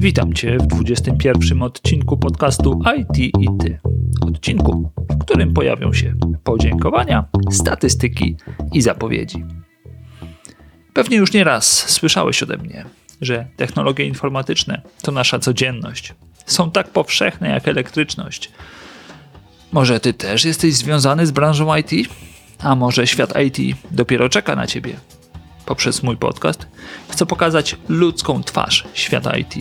Witam Cię w 21 odcinku podcastu IT i Ty. Odcinku, w którym pojawią się podziękowania, statystyki i zapowiedzi. Pewnie już nie raz słyszałeś ode mnie, że technologie informatyczne to nasza codzienność. Są tak powszechne jak elektryczność. Może Ty też jesteś związany z branżą IT? A może świat IT dopiero czeka na Ciebie? Poprzez mój podcast chcę pokazać ludzką twarz świata IT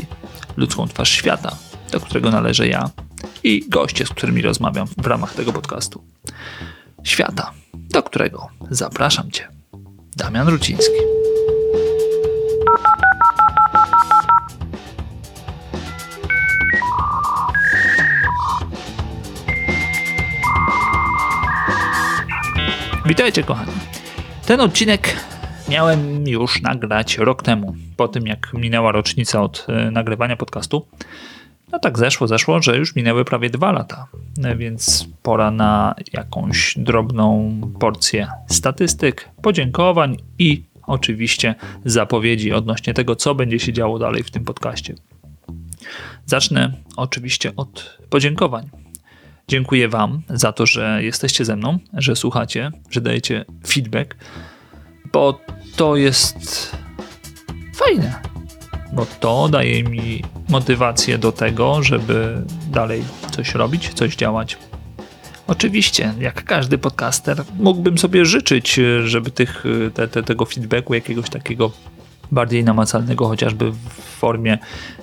ludzką twarz świata, do którego należę ja i goście, z którymi rozmawiam w ramach tego podcastu. Świata, do którego zapraszam Cię. Damian Ruciński. Witajcie, kochani. Ten odcinek miałem już nagrać rok temu, po tym jak minęła rocznica od e, nagrywania podcastu. No tak zeszło, zeszło, że już minęły prawie dwa lata, e, więc pora na jakąś drobną porcję statystyk, podziękowań i oczywiście zapowiedzi odnośnie tego, co będzie się działo dalej w tym podcaście. Zacznę oczywiście od podziękowań. Dziękuję Wam za to, że jesteście ze mną, że słuchacie, że dajecie feedback, bo to jest fajne, bo to daje mi motywację do tego, żeby dalej coś robić, coś działać. Oczywiście, jak każdy podcaster, mógłbym sobie życzyć, żeby tych, te, te, tego feedbacku jakiegoś takiego bardziej namacalnego, chociażby w formie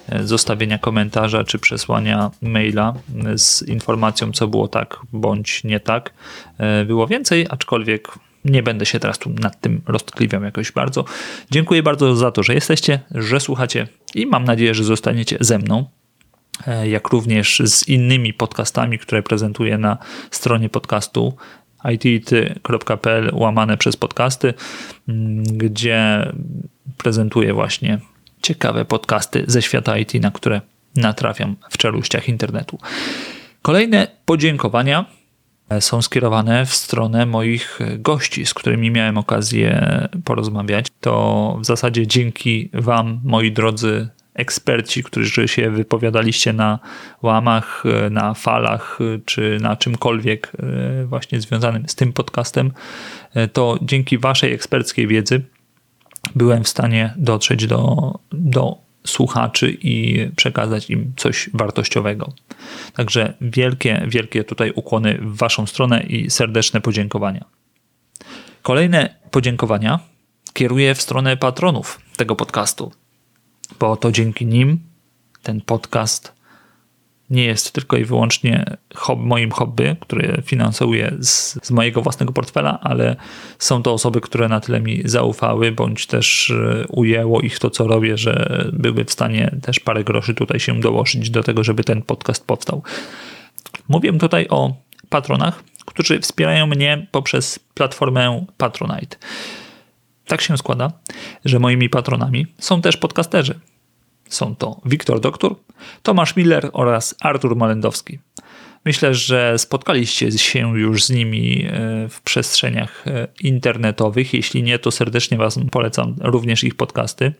e, zostawienia komentarza czy przesłania maila z informacją, co było tak bądź nie tak, e, było więcej, aczkolwiek nie będę się teraz tu nad tym roztkliwiał jakoś bardzo. Dziękuję bardzo za to, że jesteście, że słuchacie i mam nadzieję, że zostaniecie ze mną e, jak również z innymi podcastami, które prezentuję na stronie podcastu it.pl łamane przez podcasty, mm, gdzie prezentuję właśnie ciekawe podcasty ze świata IT, na które natrafiam w czeluściach internetu. Kolejne podziękowania są skierowane w stronę moich gości, z którymi miałem okazję porozmawiać. To w zasadzie dzięki Wam, moi drodzy eksperci, którzy się wypowiadaliście na łamach, na falach, czy na czymkolwiek e, właśnie związanym z tym podcastem, e, to dzięki Waszej eksperckiej wiedzy byłem w stanie dotrzeć do, do słuchaczy i przekazać im coś wartościowego. Także wielkie, wielkie tutaj ukłony w Waszą stronę i serdeczne podziękowania. Kolejne podziękowania kieruję w stronę patronów tego podcastu, bo to dzięki nim ten podcast nie jest tylko i wyłącznie hob, moim hobby, które finansuję z, z, mojego własnego portfela, ale są to osoby, które na tyle mi zaufały, bądź też e, ujęło ich to, co robię, że były w stanie też parę groszy tutaj się dołożyć do tego, żeby ten podcast powstał. Mówię tutaj o patronach, którzy wspierają mnie poprzez platformę Patronite. Tak się składa, że moimi patronami są też podcasterzy są to Wiktor Doktor, Tomasz Miller oraz Artur Malendowski. Myślę, że spotkaliście się już z nimi e, w przestrzeniach e, internetowych. Jeśli nie, to serdecznie Was polecam również ich podcasty.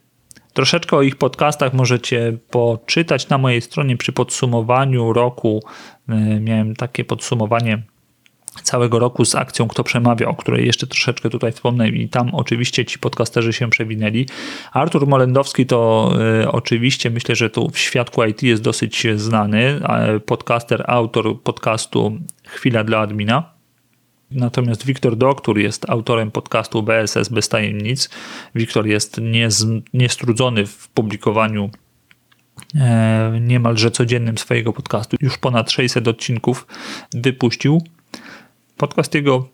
Troszeczkę o ich podcastach możecie poczytać na mojej stronie przy podsumowaniu roku. E, miałem takie podsumowanie całego roku z akcją Kto Przemawia, o której jeszcze troszeczkę tutaj wspomnę i tam oczywiście ci podcasterzy się przewinęli. Artur Molendowski to y, oczywiście myślę, że tu w świadku IT jest dosyć znany, podcaster, autor podcastu Chwila dla admina. Natomiast Wiktor Doktor jest autorem podcastu BSS bez tajemnic. Wiktor jest niez, niestrudzony w publikowaniu e, niemalże codziennym swojego podcastu. Już ponad 600 odcinków wypuścił. Podcast jego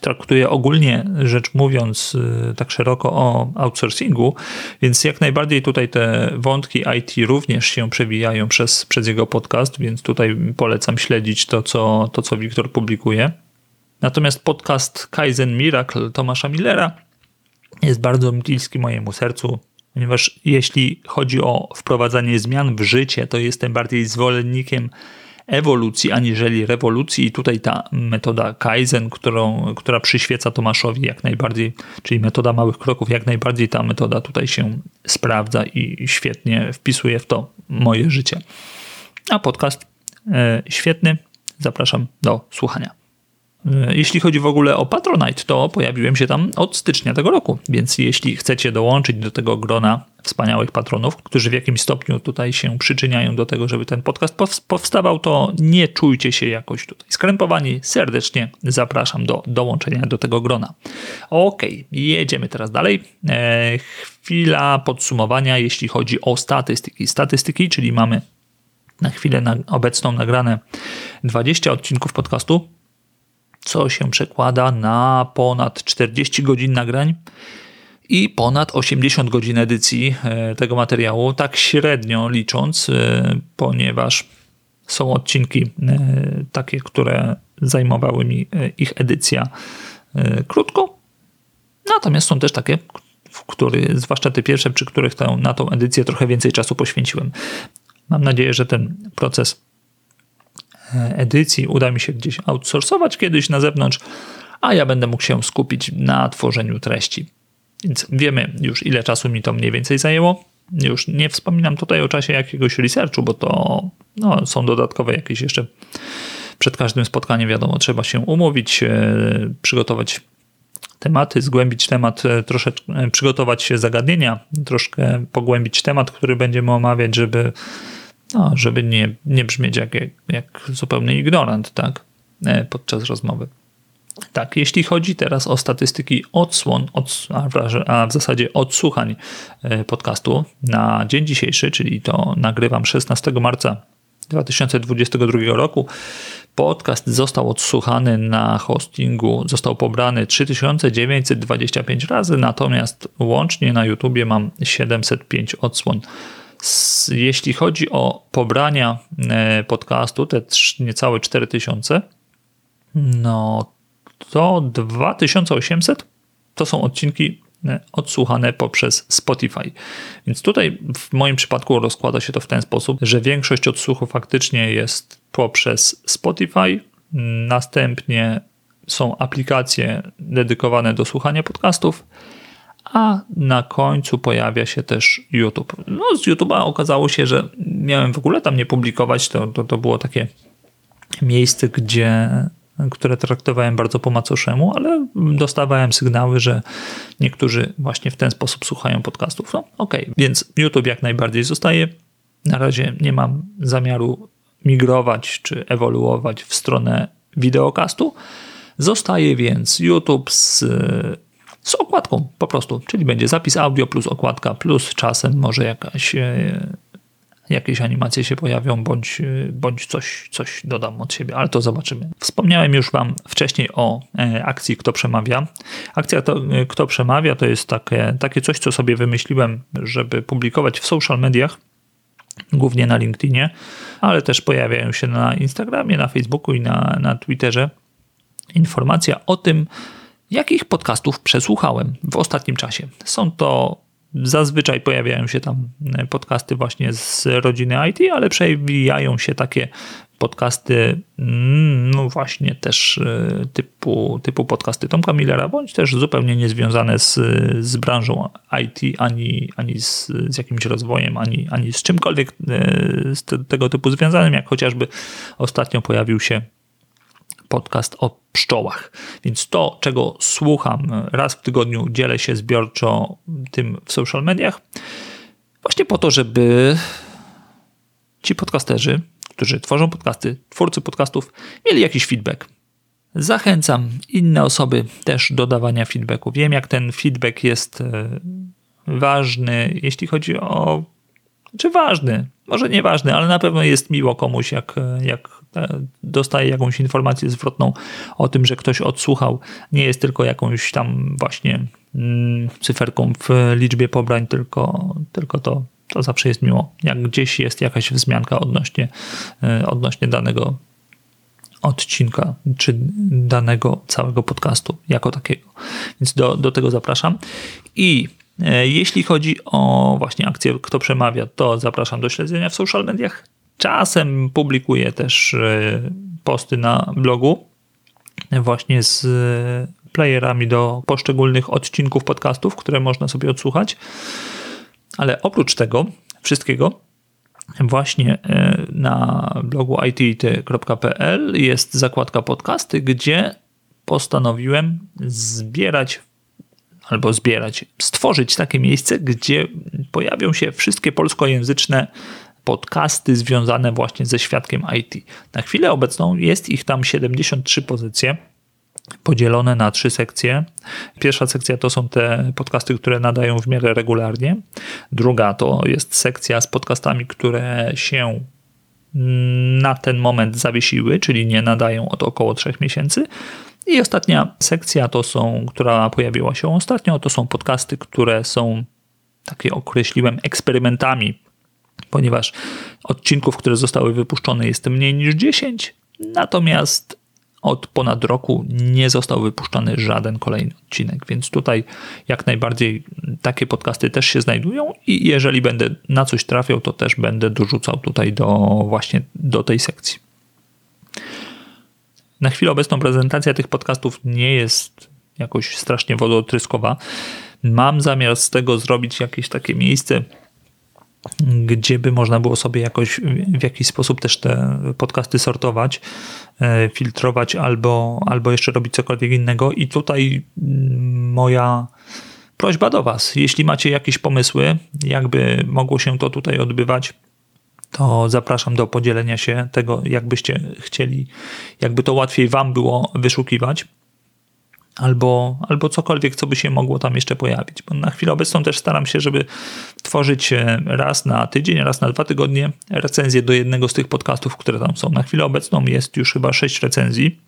traktuje ogólnie rzecz mówiąc y, tak szeroko o outsourcingu, więc jak najbardziej tutaj te wątki IT również się przewijają przez, przez jego podcast, więc tutaj polecam śledzić to, co, to, co Wiktor publikuje. Natomiast podcast Kaizen Miracle Tomasza Millera jest bardzo bliski mojemu sercu, ponieważ jeśli chodzi o wprowadzanie zmian w życie, to jestem bardziej zwolennikiem ewolucji aniżeli rewolucji. I tutaj ta metoda Kaizen, którą, która przyświeca Tomaszowi jak najbardziej, czyli metoda małych kroków, jak najbardziej ta metoda tutaj się sprawdza i świetnie wpisuje w to moje życie. A podcast e, świetny. Zapraszam do słuchania. E, jeśli chodzi w ogóle o Patronite, to pojawiłem się tam od stycznia tego roku, więc jeśli chcecie dołączyć do tego grona wspaniałych patronów, którzy w jakimś stopniu tutaj się przyczyniają do tego, żeby ten podcast powstawał, to nie czujcie się jakoś tutaj skrępowani. Serdecznie zapraszam do dołączenia do tego grona. Ok, jedziemy teraz dalej. E, chwila podsumowania, jeśli chodzi o statystyki. Statystyki, czyli mamy na chwilę na obecną nagrane 20 odcinków podcastu co się przekłada na ponad 40 godzin nagrań i ponad 80 godzin edycji e, tego materiału, tak średnio licząc, e, ponieważ są odcinki e, takie, które zajmowały mi ich edycja krótko, natomiast są też takie, w których, zwłaszcza te pierwsze, przy których tę, na tą edycję trochę więcej czasu poświęciłem. Mam nadzieję, że ten proces edycji uda mi się gdzieś outsourcować kiedyś na zewnątrz, a ja będę mógł się skupić na tworzeniu treści. Więc wiemy już, ile czasu mi to mniej więcej zajęło. Już nie wspominam tutaj o czasie jakiegoś researchu, bo to no, są dodatkowe jakieś jeszcze. Przed każdym spotkaniem, wiadomo, trzeba się umówić, e, przygotować tematy, zgłębić temat, e, troszeczkę e, przygotować zagadnienia, troszkę pogłębić temat, który będziemy omawiać, żeby no, żeby nie, nie brzmieć jak, jak, jak zupełny ignorant, tak, e, podczas rozmowy. Tak, jeśli chodzi teraz o statystyki odsłon, od, a w zasadzie odsłuchań e, podcastu na dzień dzisiejszy, czyli to nagrywam 16 marca 2022 roku, podcast został odsłuchany na hostingu, został pobrany 3925 razy, natomiast łącznie na YouTubie mam 705 odsłon jeśli chodzi o pobrania e, podcastu, te niecałe 4000, no to 2800 to są odcinki e, odsłuchane poprzez Spotify. Więc tutaj w moim przypadku rozkłada się to w ten sposób, że większość odsłuchu faktycznie jest poprzez Spotify, następnie są aplikacje dedykowane do słuchania podcastów, a na końcu pojawia się też YouTube. No, z YouTube'a okazało się, że miałem w ogóle tam nie publikować, to, to, to było takie miejsce, gdzie które traktowałem bardzo po macoszemu, ale dostawałem sygnały, że niektórzy właśnie w ten sposób słuchają podcastów. No okej, okay. więc YouTube jak najbardziej zostaje. Na razie nie mam zamiaru migrować czy ewoluować w stronę wideokastu. Zostaje więc YouTube z z okładką po prostu, czyli będzie zapis audio plus okładka, plus czasem może jakaś, e, jakieś animacje się pojawią, bądź, e, bądź coś, coś dodam od siebie, ale to zobaczymy. Wspomniałem już Wam wcześniej o e, akcji Kto Przemawia. Akcja to, Kto Przemawia to jest takie, takie coś, co sobie wymyśliłem, żeby publikować w social mediach, głównie na LinkedInie, ale też pojawiają się na Instagramie, na Facebooku i na, na Twitterze informacja o tym, jakich podcastów przesłuchałem w ostatnim czasie. Są to zazwyczaj pojawiają się tam e, podcasty właśnie z rodziny IT, ale przewijają się takie podcasty, mm, no właśnie też e, typu, typu podcasty Tomka Millera, bądź też zupełnie niezwiązane z, z branżą IT, ani, ani z, z jakimś rozwojem, ani, ani z czymkolwiek e, z te, tego typu związanym, jak chociażby ostatnio pojawił się podcast o pszczołach. Więc to, czego słucham raz w tygodniu, dzielę się zbiorczo tym w social mediach, właśnie po to, żeby ci podcasterzy, którzy tworzą podcasty, twórcy podcastów, mieli jakiś feedback. Zachęcam inne osoby też do dawania feedbacku. Wiem, jak ten feedback jest e, ważny, jeśli chodzi o. Czy ważny? Może nieważny, ale na pewno jest miło komuś, jak, jak E, dostaje jakąś informację zwrotną o tym, że ktoś odsłuchał, nie jest tylko jakąś tam właśnie mm, cyferką w liczbie pobrań, tylko, tylko to, to zawsze jest miło. Jak gdzieś jest jakaś wzmianka odnośnie, e, odnośnie danego odcinka, czy danego całego podcastu jako takiego. Więc do, do tego zapraszam. I jeśli chodzi o właśnie akcję Kto Przemawia, to zapraszam do śledzenia w social mediach Czasem publikuję też e, posty na blogu właśnie z e, playerami do poszczególnych odcinków podcastów, które można sobie odsłuchać. Ale oprócz tego wszystkiego, właśnie e, na blogu it.pl jest zakładka podcasty, gdzie postanowiłem zbierać albo zbierać, stworzyć takie miejsce, gdzie pojawią się wszystkie polskojęzyczne podcasty związane właśnie ze świadkiem IT. Na chwilę obecną jest ich tam 73 pozycje podzielone na trzy sekcje. Pierwsza sekcja to są te podcasty, które nadają w miarę regularnie. Druga to jest sekcja z podcastami, które się na ten moment zawiesiły, czyli nie nadają od około 3 miesięcy. I ostatnia sekcja to są, która pojawiła się ostatnio, to są podcasty, które są takie określiłem eksperymentami, ponieważ odcinków, które zostały wypuszczone jest mniej niż 10, natomiast od ponad roku nie został wypuszczony żaden kolejny odcinek, więc tutaj jak najbardziej takie podcasty też się znajdują i jeżeli będę na coś trafiał, to też będę dorzucał tutaj do właśnie do tej sekcji. Na chwilę obecną prezentacja tych podcastów nie jest jakoś strasznie wodotryskowa. Mam zamiar z tego zrobić jakieś takie miejsce, gdzie by można było sobie jakoś w jakiś sposób też te podcasty sortować, e, filtrować albo, albo jeszcze robić cokolwiek innego. I tutaj mm, moja prośba do Was, jeśli macie jakieś pomysły, jakby mogło się to tutaj odbywać, to zapraszam do podzielenia się tego, jakbyście chcieli, jakby to łatwiej Wam było wyszukiwać albo, albo cokolwiek, co by się mogło tam jeszcze pojawić. Bo na chwilę obecną też staram się, żeby tworzyć e, raz na tydzień, raz na dwa tygodnie recenzję do jednego z tych podcastów, które tam są. Na chwilę obecną jest już chyba sześć recenzji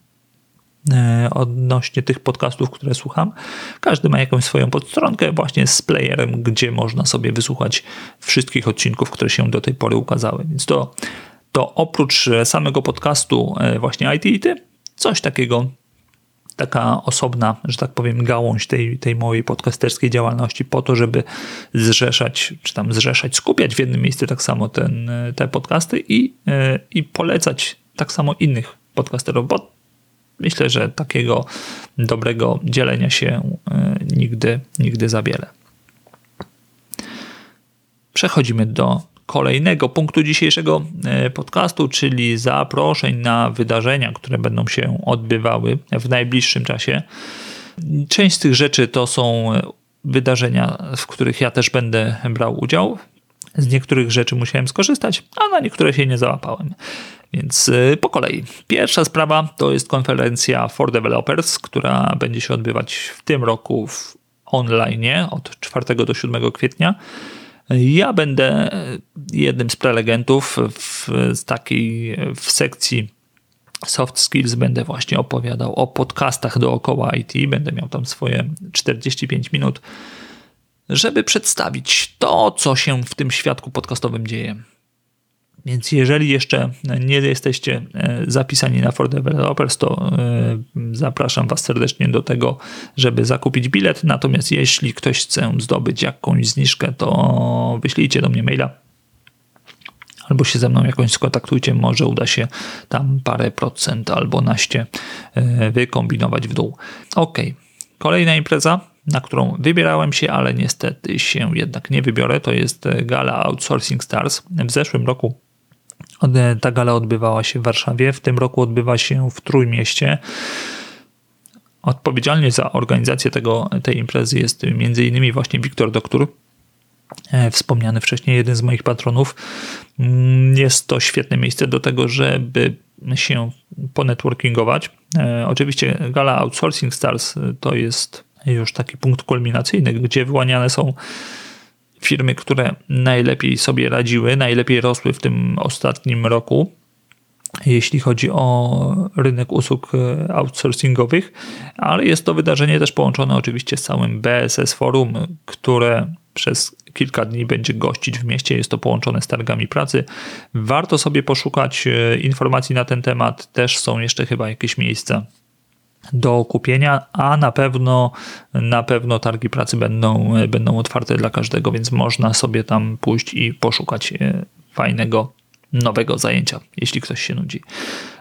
odnośnie tych podcastów, które słucham. Każdy ma jakąś swoją podstronkę właśnie z playerem, gdzie można sobie wysłuchać wszystkich odcinków, które się do tej pory ukazały. Więc to, to oprócz samego podcastu e, właśnie IT, coś takiego taka osobna, że tak powiem, gałąź tej, tej mojej podcasterskiej działalności po to, żeby zrzeszać, czy tam zrzeszać, skupiać w jednym miejscu tak samo ten, te podcasty i, e, i polecać tak samo innych podcasterów, bo myślę, że takiego dobrego dzielenia się e, nigdy, nigdy za wiele. Przechodzimy do kolejnego punktu dzisiejszego e, podcastu, czyli zaproszeń na wydarzenia, które będą się odbywały w najbliższym czasie. Część z tych rzeczy to są wydarzenia, w których ja też będę brał udział. Z niektórych rzeczy musiałem skorzystać, a na niektóre się nie załapałem. Więc e, po kolei. Pierwsza sprawa to jest konferencja for Developers, która będzie się odbywać w tym roku w online od 4 do 7 kwietnia. Ja będę jednym z prelegentów w takiej w sekcji soft skills będę właśnie opowiadał o podcastach dookoła IT. Będę miał tam swoje 45 minut, żeby przedstawić to, co się w tym świadku podcastowym dzieje. Więc jeżeli jeszcze nie jesteście e, zapisani na For Developers, to e, zapraszam Was serdecznie do tego, żeby zakupić bilet. Natomiast jeśli ktoś chce zdobyć jakąś zniżkę, to wyślijcie do mnie maila albo się ze mną jakąś skontaktujcie, może uda się tam parę procent albo naście e, wykombinować w dół. Ok, kolejna impreza, na którą wybierałem się, ale niestety się jednak nie wybiorę, to jest Gala Outsourcing Stars. W zeszłym roku ta gala odbywała się w Warszawie, w tym roku odbywa się w Trójmieście. Odpowiedzialny za organizację tego, tej imprezy jest m.in. właśnie Wiktor Doktor, e, wspomniany wcześniej, jeden z moich patronów. Mm, jest to świetne miejsce do tego, żeby się ponetworkingować. E, oczywiście gala Outsourcing Stars to jest już taki punkt kulminacyjny, gdzie wyłaniane są firmy, które najlepiej sobie radziły, najlepiej rosły w tym ostatnim roku, jeśli chodzi o rynek usług e, outsourcingowych, ale jest to wydarzenie też połączone oczywiście z całym BSS Forum, które przez kilka dni będzie gościć w mieście. Jest to połączone z targami pracy. Warto sobie poszukać e, informacji na ten temat. Też są jeszcze chyba jakieś miejsca do kupienia, a na pewno na pewno targi pracy będą, będą otwarte dla każdego, więc można sobie tam pójść i poszukać e, fajnego, nowego zajęcia, jeśli ktoś się nudzi.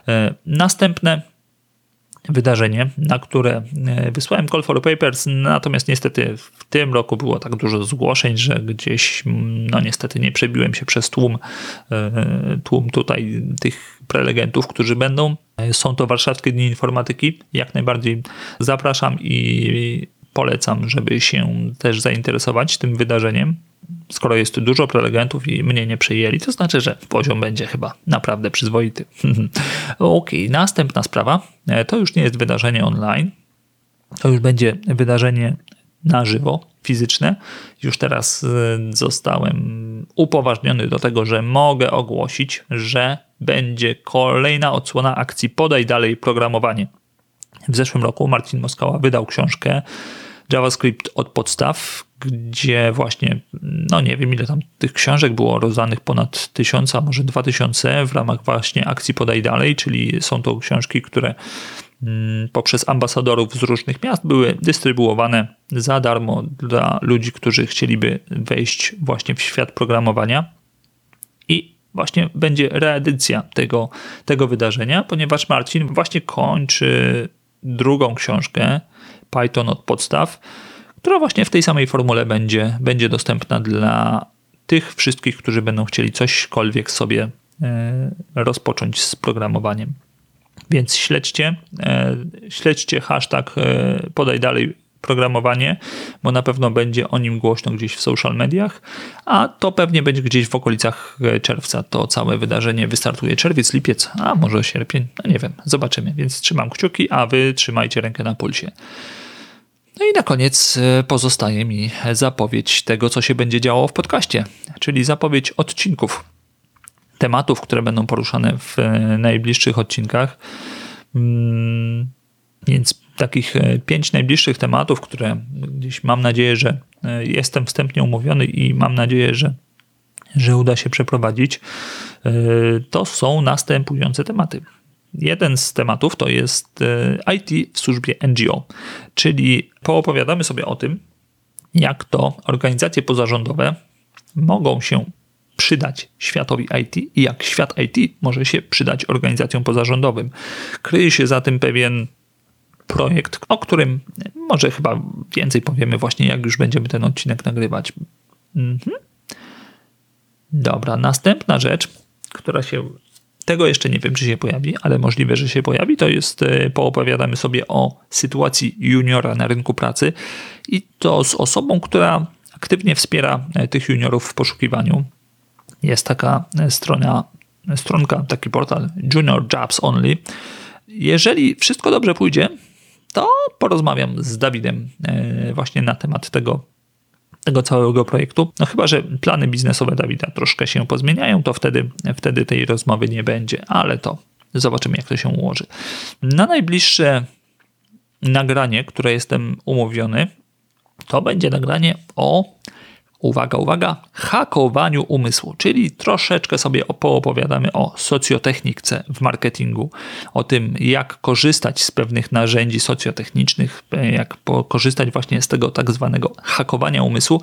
E, następne wydarzenie, na które e, wysłałem call for papers, natomiast niestety w tym roku było tak dużo zgłoszeń, że gdzieś no niestety nie przebiłem się przez tłum, e, tłum tutaj tych prelegentów, którzy będą. Są to Warszawskie Dni Informatyki. Jak najbardziej zapraszam i polecam, żeby się też zainteresować tym wydarzeniem. Skoro jest dużo prelegentów i mnie nie przyjęli, to znaczy, że poziom będzie chyba naprawdę przyzwoity. ok, następna sprawa. E, to już nie jest wydarzenie online. To już będzie wydarzenie na żywo, fizyczne. Już teraz e, zostałem upoważniony do tego, że mogę ogłosić, że będzie kolejna odsłona akcji Podaj dalej programowanie. W zeszłym roku Marcin Moskała wydał książkę JavaScript od podstaw, gdzie właśnie, no nie wiem ile tam tych książek było rozdanych, ponad tysiąc, a może dwa tysiące w ramach właśnie akcji Podaj Dalej, czyli są to książki, które mm, poprzez ambasadorów z różnych miast były dystrybuowane za darmo dla ludzi, którzy chcieliby wejść właśnie w świat programowania. I właśnie będzie reedycja tego, tego wydarzenia, ponieważ Marcin właśnie kończy drugą książkę, Python od podstaw, która właśnie w tej samej formule będzie, będzie dostępna dla tych wszystkich, którzy będą chcieli cośkolwiek sobie e, rozpocząć z programowaniem. Więc śledźcie, e, śledźcie hashtag e, podaj dalej programowanie, bo na pewno będzie o nim głośno gdzieś w social mediach, a to pewnie będzie gdzieś w okolicach czerwca. To całe wydarzenie wystartuje czerwiec, lipiec, a może sierpień, no nie wiem, zobaczymy. Więc trzymam kciuki, a wy trzymajcie rękę na pulsie. No i na koniec e, pozostaje mi zapowiedź tego, co się będzie działo w podcaście, czyli zapowiedź odcinków, tematów, które będą poruszane w e, najbliższych odcinkach. Mm, więc takich e, pięć najbliższych tematów, które gdzieś mam nadzieję, że jestem wstępnie umówiony i mam nadzieję, że, że uda się przeprowadzić, to są następujące tematy. Jeden z tematów to jest e, IT w służbie NGO, czyli poopowiadamy sobie o tym, jak to organizacje pozarządowe mogą się przydać światowi IT i jak świat IT może się przydać organizacjom pozarządowym. Kryje się za tym pewien projekt, o którym może chyba więcej powiemy właśnie, jak już będziemy ten odcinek nagrywać. Mhm. Dobra, następna rzecz, która się tego jeszcze nie wiem, czy się pojawi, ale możliwe, że się pojawi. To jest, e, poopowiadamy sobie o sytuacji juniora na rynku pracy i to z osobą, która aktywnie wspiera e, tych juniorów w poszukiwaniu. Jest taka e, strona, stronka, taki portal Junior Jobs Only. Jeżeli wszystko dobrze pójdzie, to porozmawiam z Dawidem właśnie na temat tego, tego całego projektu. No chyba, że plany biznesowe Dawida troszkę się pozmieniają, to wtedy, wtedy tej rozmowy nie będzie, ale to zobaczymy, jak to się ułoży. Na najbliższe nagranie, które jestem umówiony, to będzie nagranie o uwaga, uwaga, hakowaniu umysłu, czyli troszeczkę sobie poopowiadamy o socjotechnice w marketingu, o tym, jak korzystać z pewnych narzędzi socjotechnicznych, jak korzystać właśnie z tego tak zwanego hakowania umysłu,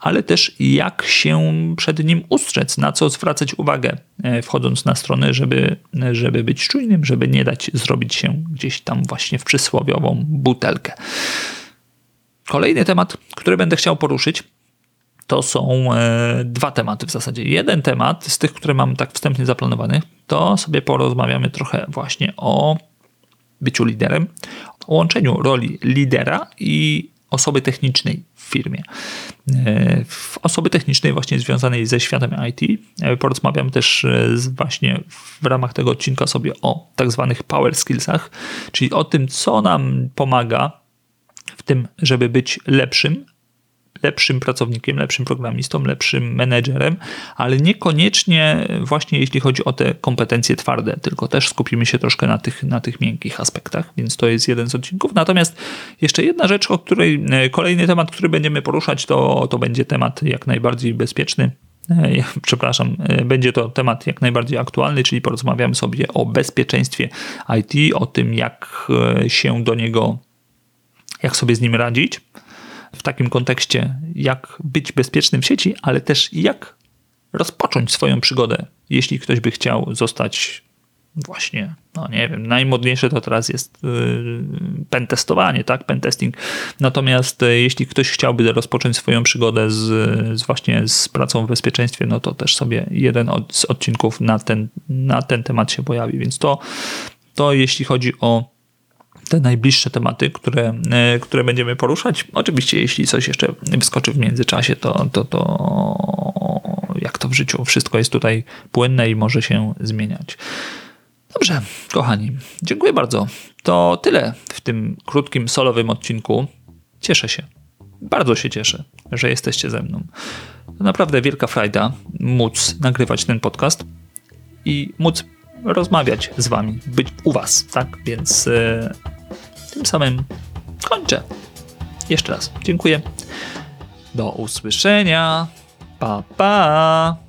ale też jak się przed nim ustrzec, na co zwracać uwagę, e, wchodząc na stronę, żeby, żeby być czujnym, żeby nie dać zrobić się gdzieś tam właśnie w przysłowiową butelkę. Kolejny temat, który będę chciał poruszyć, to są e, dwa tematy w zasadzie. Jeden temat z tych, które mam tak wstępnie zaplanowanych, to sobie porozmawiamy trochę właśnie o byciu liderem, o łączeniu roli lidera i osoby technicznej w firmie. E, w osoby technicznej właśnie związanej ze światem IT. E, porozmawiam też właśnie w ramach tego odcinka sobie o tak zwanych power skillsach, czyli o tym, co nam pomaga w tym, żeby być lepszym, lepszym pracownikiem, lepszym programistą, lepszym menedżerem, ale niekoniecznie właśnie jeśli chodzi o te kompetencje twarde, tylko też skupimy się troszkę na tych, na tych miękkich aspektach, więc to jest jeden z odcinków. Natomiast jeszcze jedna rzecz, o której e, kolejny temat, który będziemy poruszać, to, to będzie temat jak najbardziej bezpieczny, e, przepraszam, e, będzie to temat jak najbardziej aktualny, czyli porozmawiamy sobie o bezpieczeństwie IT, o tym, jak się do niego, jak sobie z nim radzić w takim kontekście, jak być bezpiecznym w sieci, ale też jak rozpocząć swoją przygodę, jeśli ktoś by chciał zostać właśnie, no nie wiem, najmodniejsze to teraz jest yy, pentestowanie, tak, pentesting. Natomiast yy, jeśli ktoś chciałby rozpocząć swoją przygodę z, z, właśnie z pracą w bezpieczeństwie, no to też sobie jeden od, z odcinków na ten, na ten temat się pojawi, więc to, to jeśli chodzi o te najbliższe tematy, które, yy, które będziemy poruszać. Oczywiście, jeśli coś jeszcze wyskoczy w międzyczasie, to, to, to jak to w życiu, wszystko jest tutaj płynne i może się zmieniać. Dobrze, kochani, dziękuję bardzo. To tyle w tym krótkim, solowym odcinku. Cieszę się, bardzo się cieszę, że jesteście ze mną. To naprawdę wielka frajda móc nagrywać ten podcast i móc rozmawiać z wami, być u was, tak? Więc e, tym samym kończę. Jeszcze raz dziękuję. Do usłyszenia. Pa, pa.